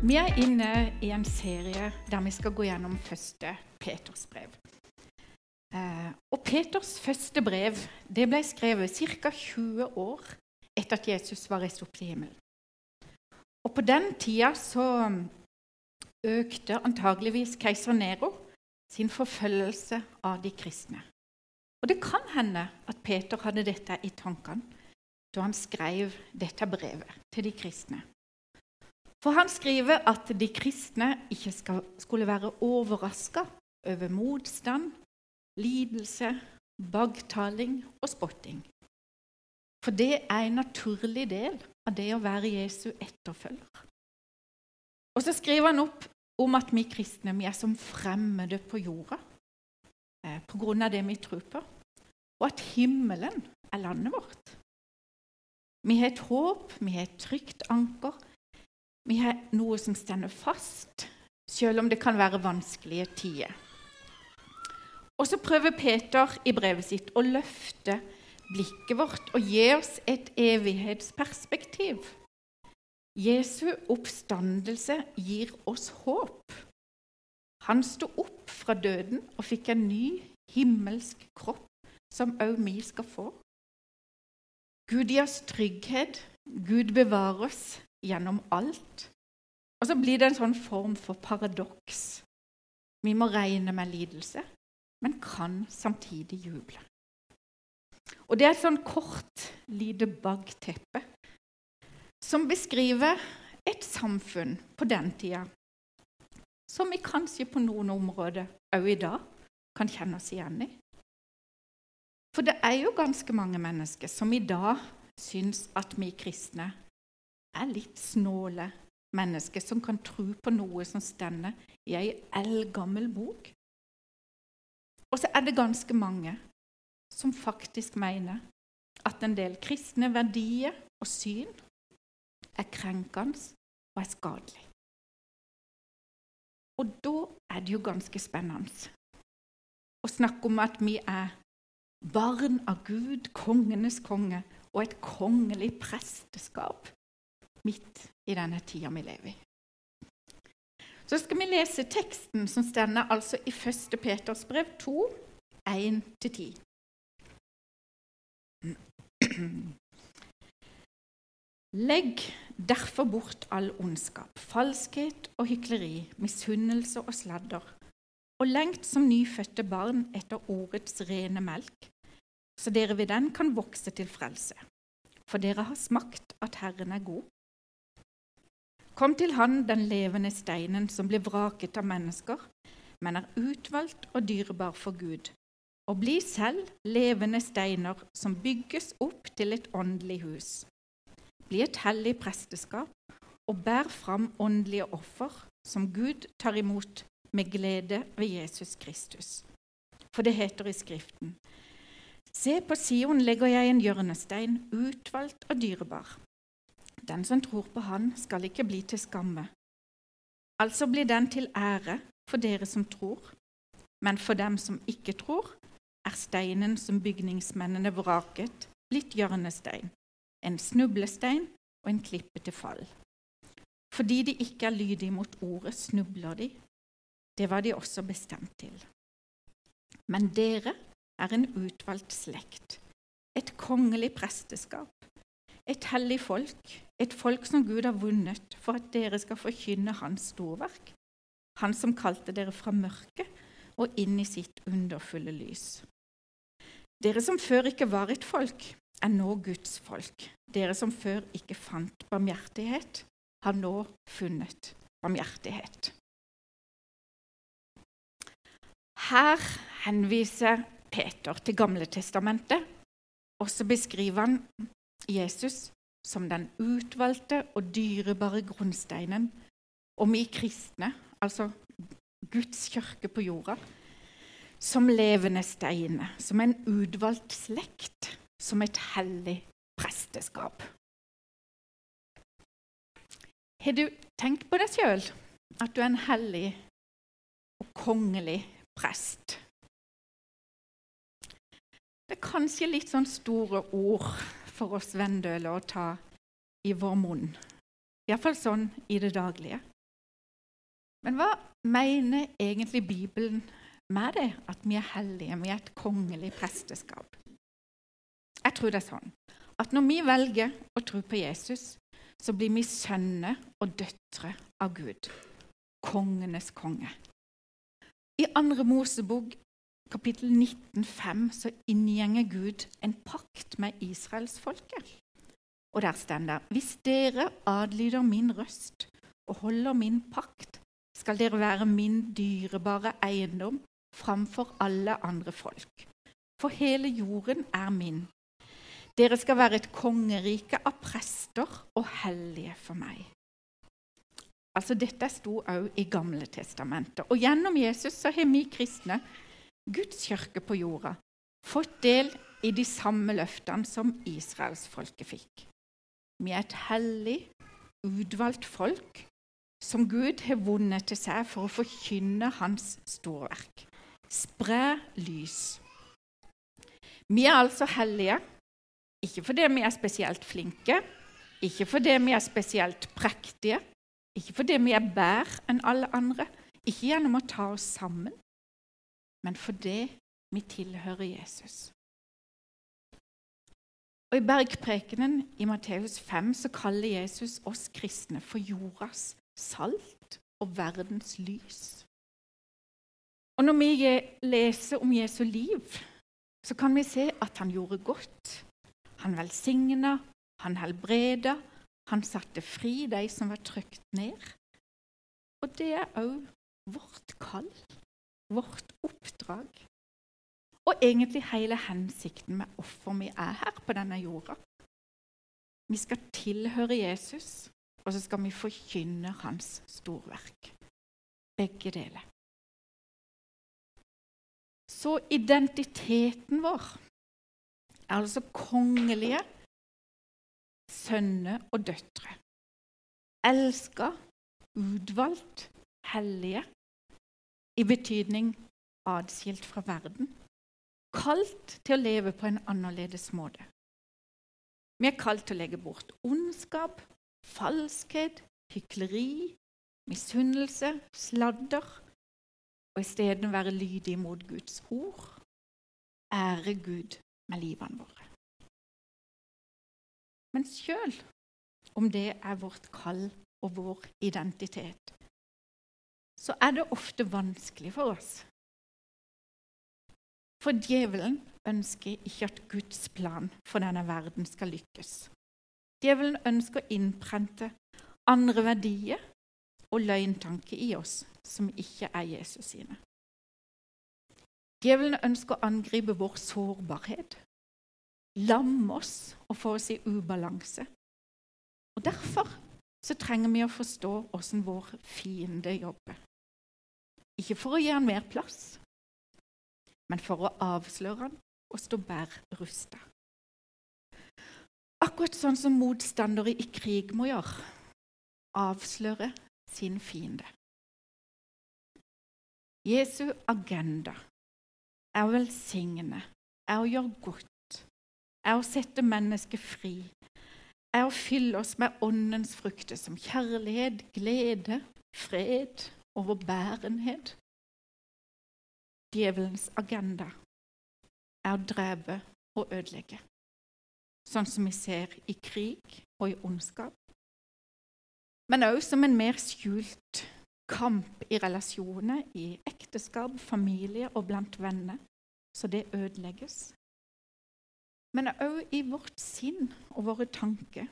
Vi er inne i en serie der vi skal gå gjennom første Peters brev. Eh, og Peters første brev det ble skrevet ca. 20 år etter at Jesus var reist opp til himmelen. Og på den tida så økte antageligvis keiser Nero sin forfølgelse av de kristne. Og det kan hende at Peter hadde dette i tankene da han skrev dette brevet til de kristne. For han skriver at de kristne ikke skal, skulle være overraska over motstand, lidelse, bagtaling og spotting. For det er en naturlig del av det å være Jesu etterfølger. Og så skriver han opp om at vi kristne vi er som fremmede på jorda eh, pga. det vi tror på, og at himmelen er landet vårt. Vi har et håp, vi har et trygt anker, vi har noe som stender fast, selv om det kan være vanskelige tider. Og så prøver Peter i brevet sitt å løfte blikket vårt og gi oss et evighetsperspektiv. Jesu oppstandelse gir oss håp. Han sto opp fra døden og fikk en ny himmelsk kropp, som òg vi skal få. Gud gir oss trygghet, Gud bevarer oss gjennom alt. Og så blir det en sånn form for paradoks. Vi må regne med lidelse, men kan samtidig juble. Og Det er et sånn kort, lite bagteppe som beskriver et samfunn på den tida som vi kanskje på noen områder òg i dag kan kjenne oss igjen i. For det er jo ganske mange mennesker som i dag syns at vi kristne er litt snåle mennesker som kan tro på noe som stender i ei eldgammel bok. Og så er det ganske mange som faktisk mener at en del kristne verdier og syn er krenkende og er skadelig. Og da er det jo ganske spennende å snakke om at vi er barn av Gud, kongenes konge, og et kongelig presteskap midt i denne tida vi lever i. Så skal vi lese teksten som stender altså i 1. Peters brev 2, 1-10. Legg derfor bort all ondskap, falskhet og hykleri, misunnelse og sladder, og lengt som nyfødte barn etter ordets rene melk, så dere ved den kan vokse til frelse. For dere har smakt at Herren er god. Kom til Han, den levende steinen som blir vraket av mennesker, men er utvalgt og dyrebar for Gud, og bli selv levende steiner som bygges opp til et åndelig hus. Bli et hellig presteskap og bær fram åndelige offer som Gud tar imot med glede ved Jesus Kristus. For det heter i Skriften:" Se, på Sion legger jeg en hjørnestein, utvalgt og dyrebar. Den som tror på Han, skal ikke bli til skamme. Altså blir den til ære for dere som tror, men for dem som ikke tror, er steinen som bygningsmennene vraket, blitt hjørnestein, en snublestein og en klippe til fall. Fordi de ikke er lydige mot ordet, snubler de. Det var de også bestemt til. Men dere er en utvalgt slekt, et kongelig presteskap, et hellig folk, et folk som Gud har vunnet for at dere skal forkynne Hans storverk, Han som kalte dere fra mørket og inn i sitt underfulle lys. Dere som før ikke var et folk, er nå Guds folk. Dere som før ikke fant barmhjertighet, har nå funnet barmhjertighet. Her henviser Peter til Gamle testamentet, og så beskriver han Jesus som den utvalgte og dyrebare grunnsteinen, og vi kristne, altså Guds kirke på jorda, som levende steiner, som en utvalgt slekt, som et hellig presteskap. Har du tenkt på deg sjøl at du er en hellig og kongelig prest? Det er kanskje litt sånn store ord for oss vendøler å ta i vår munn. Iallfall sånn i det daglige. Men hva mener egentlig Bibelen med det, at vi er hellige, vi er et kongelig presteskap? Jeg tror det er sånn at når vi velger å tro på Jesus, så blir vi sønner og døtre av Gud, kongenes konge. I andre Mosebok kapittel 19,5 så inngjenger Gud en pakt med israelsfolket. Og der står det Hvis dere adlyder min røst og holder min pakt, skal dere være min dyrebare eiendom framfor alle andre folk. For hele jorden er min. Dere skal være et kongerike av prester og hellige for meg. Altså Dette sto også i Gamle testamentet. Og gjennom Jesus så har vi kristne, Guds kirke på jorda, fått del i de samme løftene som israelsfolket fikk. Vi er et hellig, utvalgt folk som Gud har vunnet til seg for å forkynne hans storverk. Spre lys. Vi er altså hellige, ikke fordi vi er spesielt flinke, ikke fordi vi er spesielt prektige, ikke fordi vi er bedre enn alle andre, ikke gjennom å ta oss sammen, men fordi vi tilhører Jesus. Og I bergprekenen i Matteus 5 så kaller Jesus oss kristne for jordas salt og verdens lys. Og Når vi leser om Jesu liv, så kan vi se at han gjorde godt. Han velsigna, han helbreda, han satte fri de som var trykt ned. Og det er òg vårt kall, vårt oppdrag og egentlig hele hensikten med hvorfor vi er her på denne jorda. Vi skal tilhøre Jesus, og så skal vi forkynne hans storverk. Begge deler. Så identiteten vår er altså kongelige sønner og døtre. Elska, utvalgt, hellige, i betydning adskilt fra verden kalt til å leve på en annerledes måte. Vi er kalt til å legge bort ondskap, falskhet, hykleri, misunnelse, sladder, og isteden være lydig mot Guds ord, ære Gud med livene våre. Men sjøl om det er vårt kall og vår identitet, så er det ofte vanskelig for oss for djevelen ønsker ikke at Guds plan for denne verden skal lykkes. Djevelen ønsker å innprente andre verdier og løgntanker i oss som ikke er Jesus sine. Djevelen ønsker å angripe vår sårbarhet, lamme oss og få oss i ubalanse. Og Derfor så trenger vi å forstå åssen vår fiende jobber. Ikke for å gi han mer plass, men for å avsløre han og stå bedre rusta. Akkurat sånn som motstandere i krig må gjøre avsløre sin fiende. Jesu agenda er å velsigne, er å gjøre godt, er å sette mennesket fri, er å fylle oss med åndens frukter som kjærlighet, glede, fred, overbærenhet, Djevelens agenda er å drepe og ødelegge, sånn som vi ser i krig og i ondskap. Men òg som en mer skjult kamp i relasjoner, i ekteskap, familie og blant venner, så det ødelegges. Men òg i vårt sinn og våre tanker.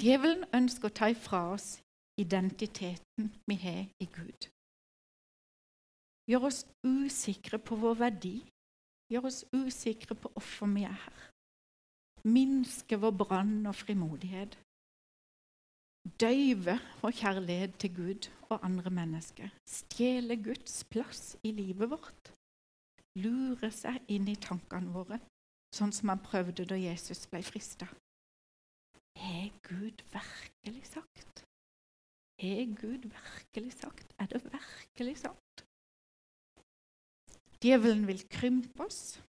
Djevelen ønsker å ta ifra oss identiteten vi har i Gud. Gjør oss usikre på vår verdi. Gjør oss usikre på hvorfor vi er her. Minske vår brann og frimodighet. Døyve vår kjærlighet til Gud og andre mennesker. Stjele Guds plass i livet vårt. Lure seg inn i tankene våre, sånn som han prøvde da Jesus ble frista. Har Gud virkelig sagt? Har Gud virkelig sagt? Er det virkelig sant? Djevelen vil krympe oss,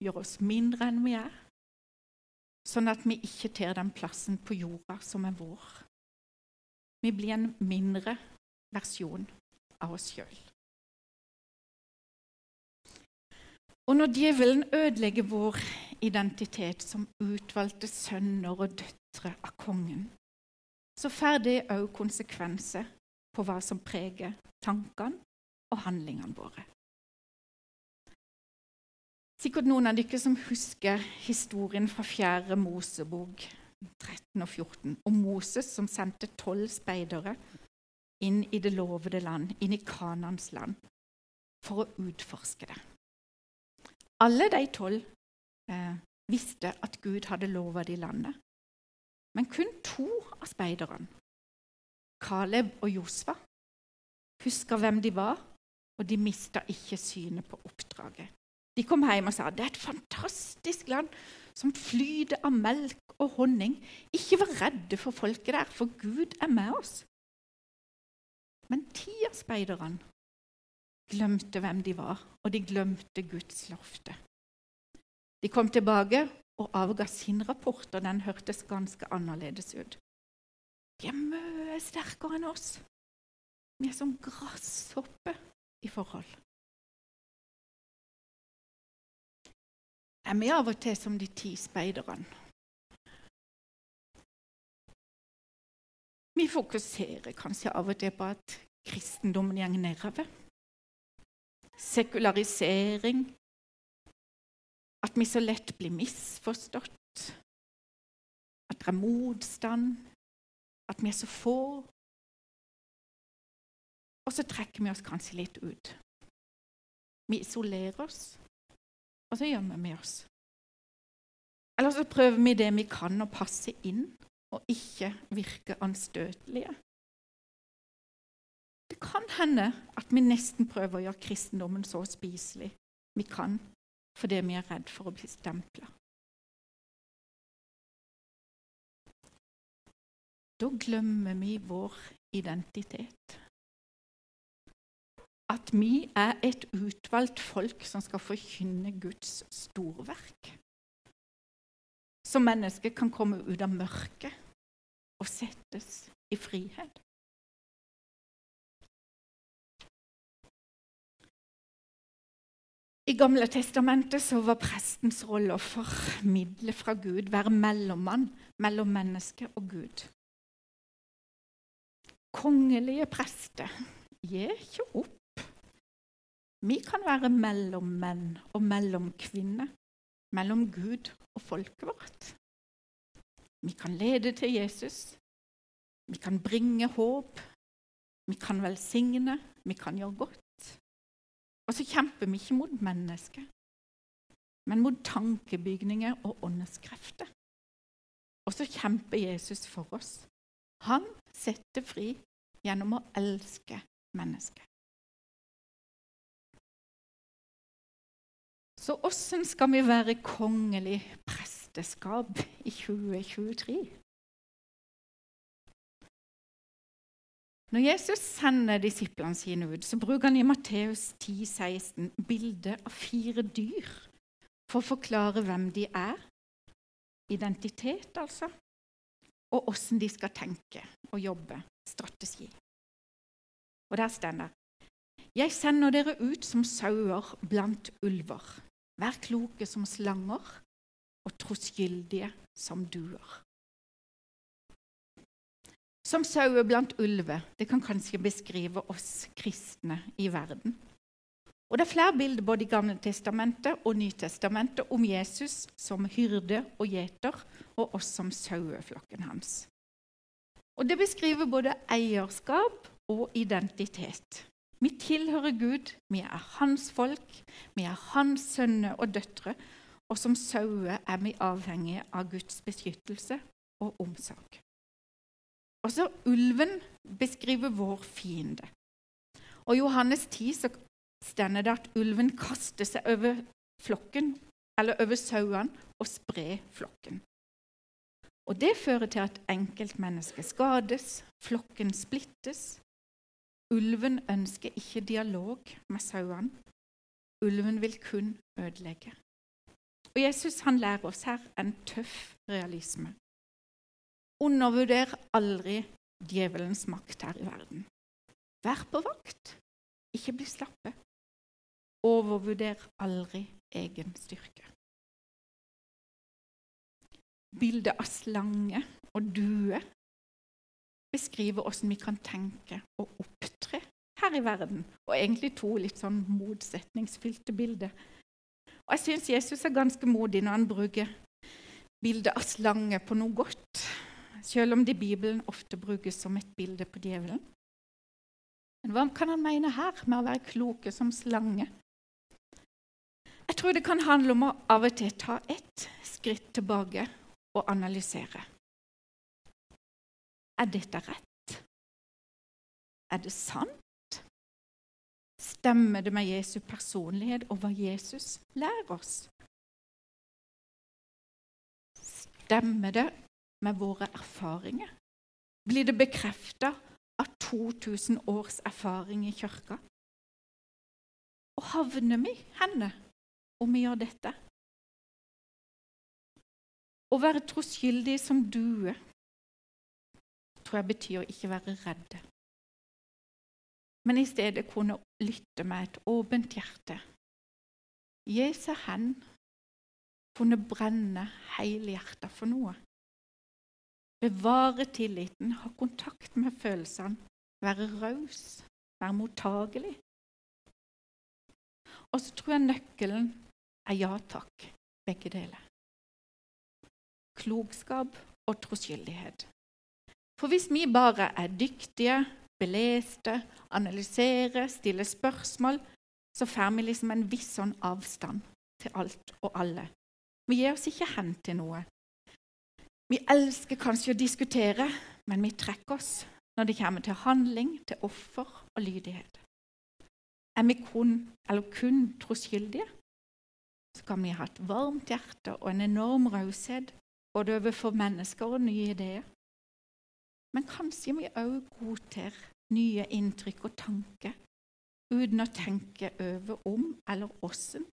gjøre oss mindre enn vi er, sånn at vi ikke tar den plassen på jorda som er vår. Vi blir en mindre versjon av oss sjøl. Og når djevelen ødelegger vår identitet som utvalgte sønner og døtre av kongen, så får det òg konsekvenser på hva som preger tankene og handlingene våre. Sikkert noen av dere som husker historien fra 4. Mosebok 13 og 14 om Moses som sendte tolv speidere inn i det lovede land, inn i Kanans land, for å utforske det. Alle de tolv eh, visste at Gud hadde lova de landet. Men kun to av speiderne, Caleb og Josfa, huska hvem de var, og de mista ikke synet på oppdraget. De kom hjem og sa det er et fantastisk land som flyter av melk og honning. Ikke vær redde for folket der, for Gud er med oss. Men ti av speiderne glemte hvem de var, og de glemte Guds lofte. De kom tilbake og avga sin rapport, og den hørtes ganske annerledes ut. De er mye sterkere enn oss. Vi er som gresshopper i forhold. Er vi av og til som de ti speiderne? Vi fokuserer kanskje av og til på at kristendommen går nedover sekularisering, at vi så lett blir misforstått, at det er motstand, at vi er så få. Og så trekker vi oss kanskje litt ut. Vi isolerer oss, og så gjemmer vi oss. Eller så prøver vi det vi kan, å passe inn og ikke virke anstøtelige. Det kan hende at vi nesten prøver å gjøre kristendommen så spiselig vi kan fordi vi er redd for å bli stempla. Da glemmer vi vår identitet. At vi er et utvalgt folk som skal forkynne Guds storverk. Så mennesker kan komme ut av mørket og settes i frihet. I Gamle testamentet så var prestens rolle å formidle fra Gud, være mellommann mellom menneske og Gud. Kongelige prester gir ikke opp. Vi kan være mellom menn og mellom kvinner, mellom Gud og folket vårt. Vi kan lede til Jesus. Vi kan bringe håp. Vi kan velsigne. Vi kan gjøre godt. Og så kjemper vi ikke mot mennesker, men mot tankebygninger og åndskrefter. Og så kjemper Jesus for oss. Han setter fri gjennom å elske mennesket. Så åssen skal vi være kongelig presteskap i 2023? Når Jesus sender disiplene sine ut, så bruker han i Matteus 10, 16 bildet av fire dyr for å forklare hvem de er, identitet altså, og åssen de skal tenke og jobbe, strategi. Og der står det Jeg sender dere ut som sauer blant ulver. Vær kloke som slanger og troskyldige som duer. Som sauer blant ulver. Det kan kanskje beskrive oss kristne i verden. Og Det er flere bilder både i Gamle testamentet og Nytestamentet om Jesus som hyrde og gjeter, og oss som saueflokken hans. Og Det beskriver både eierskap og identitet. Vi tilhører Gud, vi er hans folk, vi er hans sønner og døtre, og som sauer er vi avhengige av Guds beskyttelse og omsorg. Også ulven beskriver vår fiende. Og I Johannes 10 så stender det at ulven kaster seg over flokken, eller over sauene, og sprer flokken. Og Det fører til at enkeltmennesket skades, flokken splittes. Ulven ønsker ikke dialog med sauene. Ulven vil kun ødelegge. Og Jesus han lærer oss her en tøff realisme. Undervurder aldri djevelens makt her i verden. Vær på vakt, ikke bli slappe. Overvurder aldri egen styrke. Bildet av slange og due beskriver hvordan vi kan tenke og opptre her i verden. Og egentlig to litt sånn motsetningsfylte bilder. Og jeg syns Jesus er ganske modig når han bruker bildet av slange på noe godt, selv om det i Bibelen ofte brukes som et bilde på djevelen. Men hva kan han mene her med å være kloke som slange? Jeg tror det kan handle om å av og til ta ett skritt tilbake og analysere. Er dette rett? Er det sant? Stemmer det med Jesu personlighet og hva Jesus lærer oss? Stemmer det med våre erfaringer? Blir det bekrefta av 2000 års erfaring i kirka? Og havner vi henne om vi gjør dette? Å være troskyldig som due tror jeg betyr å ikke være redde, men i stedet kunne lytte med et åpent hjerte. Gi seg hen, kunne brenne hele hjertet for noe. Bevare tilliten, ha kontakt med følelsene, være raus, være mottagelig. Og så tror jeg nøkkelen er ja takk, begge deler. Klokskap og troskyldighet. For hvis vi bare er dyktige, beleste, analyserer, stiller spørsmål, så får vi liksom en viss sånn avstand til alt og alle. Vi gir oss ikke hen til noe. Vi elsker kanskje å diskutere, men vi trekker oss når det kommer til handling, til offer og lydighet. Er vi kun, eller kun troskyldige, så kan vi ha et varmt hjerte og en enorm raushet både overfor mennesker og nye ideer. Men kanskje vi òg godtar nye inntrykk og tanker uten å tenke over om eller åssen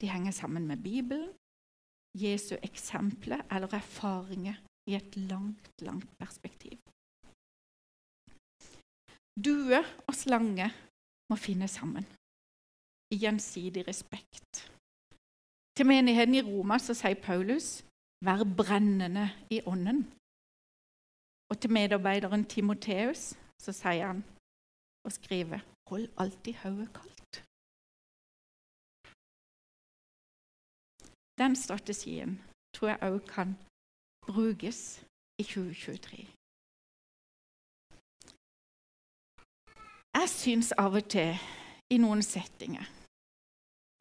de henger sammen med Bibelen Jesu eksempler eller erfaringer i et langt, langt perspektiv. Due og slange må finne sammen i gjensidig respekt. Til menigheten i Roma så sier Paulus 'vær brennende i ånden'. Og til medarbeideren Timoteus så sier han og skriver 'hold alltid hodet kaldt'. Den strategien tror jeg òg kan brukes i 2023. Jeg syns av og til i noen settinger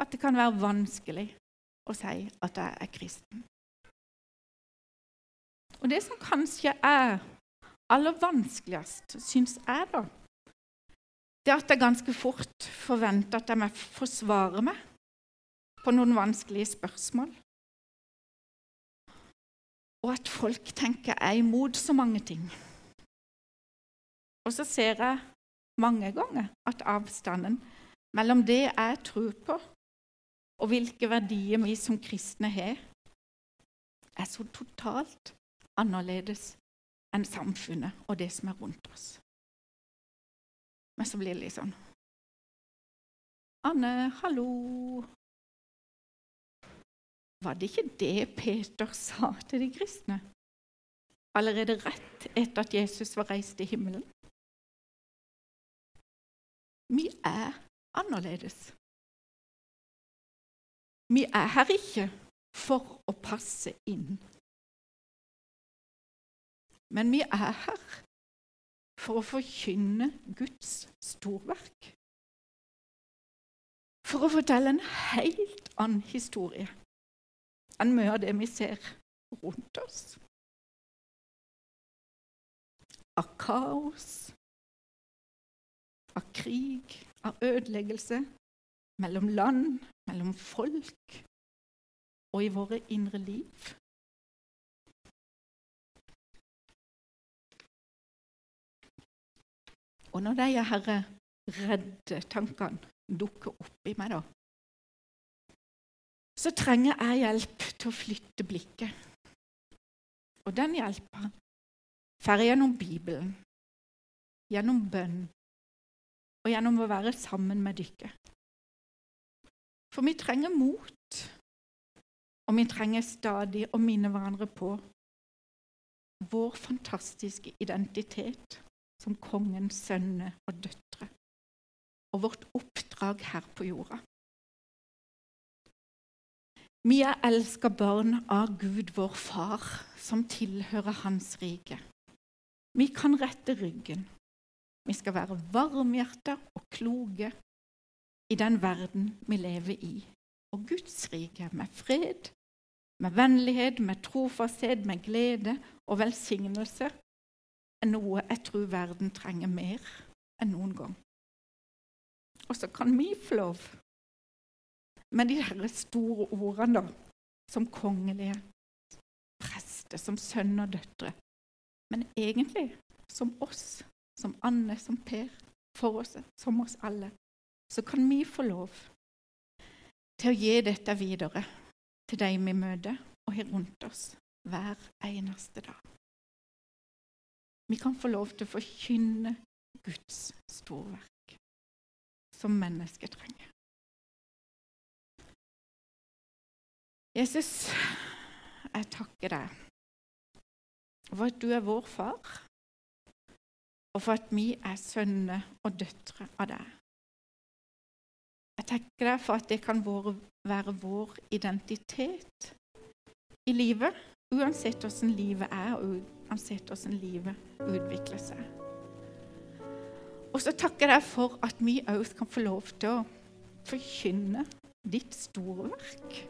at det kan være vanskelig å si at jeg er kristen. Og det som kanskje er aller vanskeligst, syns jeg, da, det er at jeg ganske fort forventer at jeg må forsvare meg på noen vanskelige spørsmål. Og at folk tenker jeg er imot så mange ting. Og så ser jeg mange ganger at avstanden mellom det jeg tror på, og hvilke verdier vi som kristne har, er så totalt annerledes enn samfunnet og det som er rundt oss. Men så blir det litt sånn Anne, hallo. Var det ikke det Peter sa til de kristne allerede rett etter at Jesus var reist til himmelen? Vi er annerledes. Vi er her ikke for å passe inn. Men vi er her for å forkynne Guds storverk. For å fortelle en helt annen historie enn mye av det vi ser rundt oss. Av kaos, av krig, av ødeleggelse mellom land, mellom folk og i våre indre liv. Og når de herre redde tankene dukker opp i meg, da, så trenger jeg hjelp til å flytte blikket. Og den hjelpa får jeg gjennom Bibelen, gjennom bønn og gjennom å være sammen med dere. For vi trenger mot, og vi trenger stadig å minne hverandre på vår fantastiske identitet som kongens sønner og døtre, og vårt oppdrag her på jorda. Vi er elska barn av Gud, vår far, som tilhører Hans rike. Vi kan rette ryggen. Vi skal være varmhjerta og kloke i den verden vi lever i. Og Guds rike med fred, med vennlighet, med trofasthet, med glede og velsignelse er noe jeg tror verden trenger mer enn noen gang. Og så kan vi få lov, med de her store ordene, da, som kongelige prester, som sønner og døtre, men egentlig som oss, som Anne, som Per, for oss, som oss alle, så kan vi få lov til å gi dette videre til de vi møter og har rundt oss hver eneste dag. Vi kan få lov til å forkynne Guds storverk som mennesket trenger. Jesus, jeg takker deg for at du er vår far, og for at vi er sønner og døtre av deg. Jeg takker deg for at det kan være vår identitet i livet, uansett hvordan livet er, og uansett hvordan livet utvikler seg. Og så takker jeg deg for at vi òg kan få lov til å forkynne ditt store verk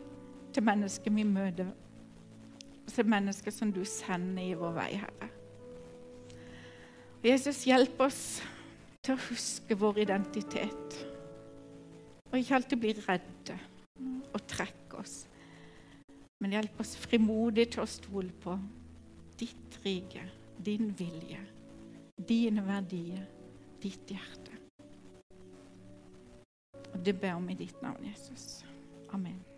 til mennesker vi møter til mennesker som du sender i vår vei, Herre. Jesus, hjelp oss til å huske vår identitet, og ikke alltid bli redde og trekke oss. Men hjelp oss frimodig til å stole på ditt rike, din vilje, dine verdier, ditt hjerte. Og Det ber vi i ditt navn, Jesus. Amen.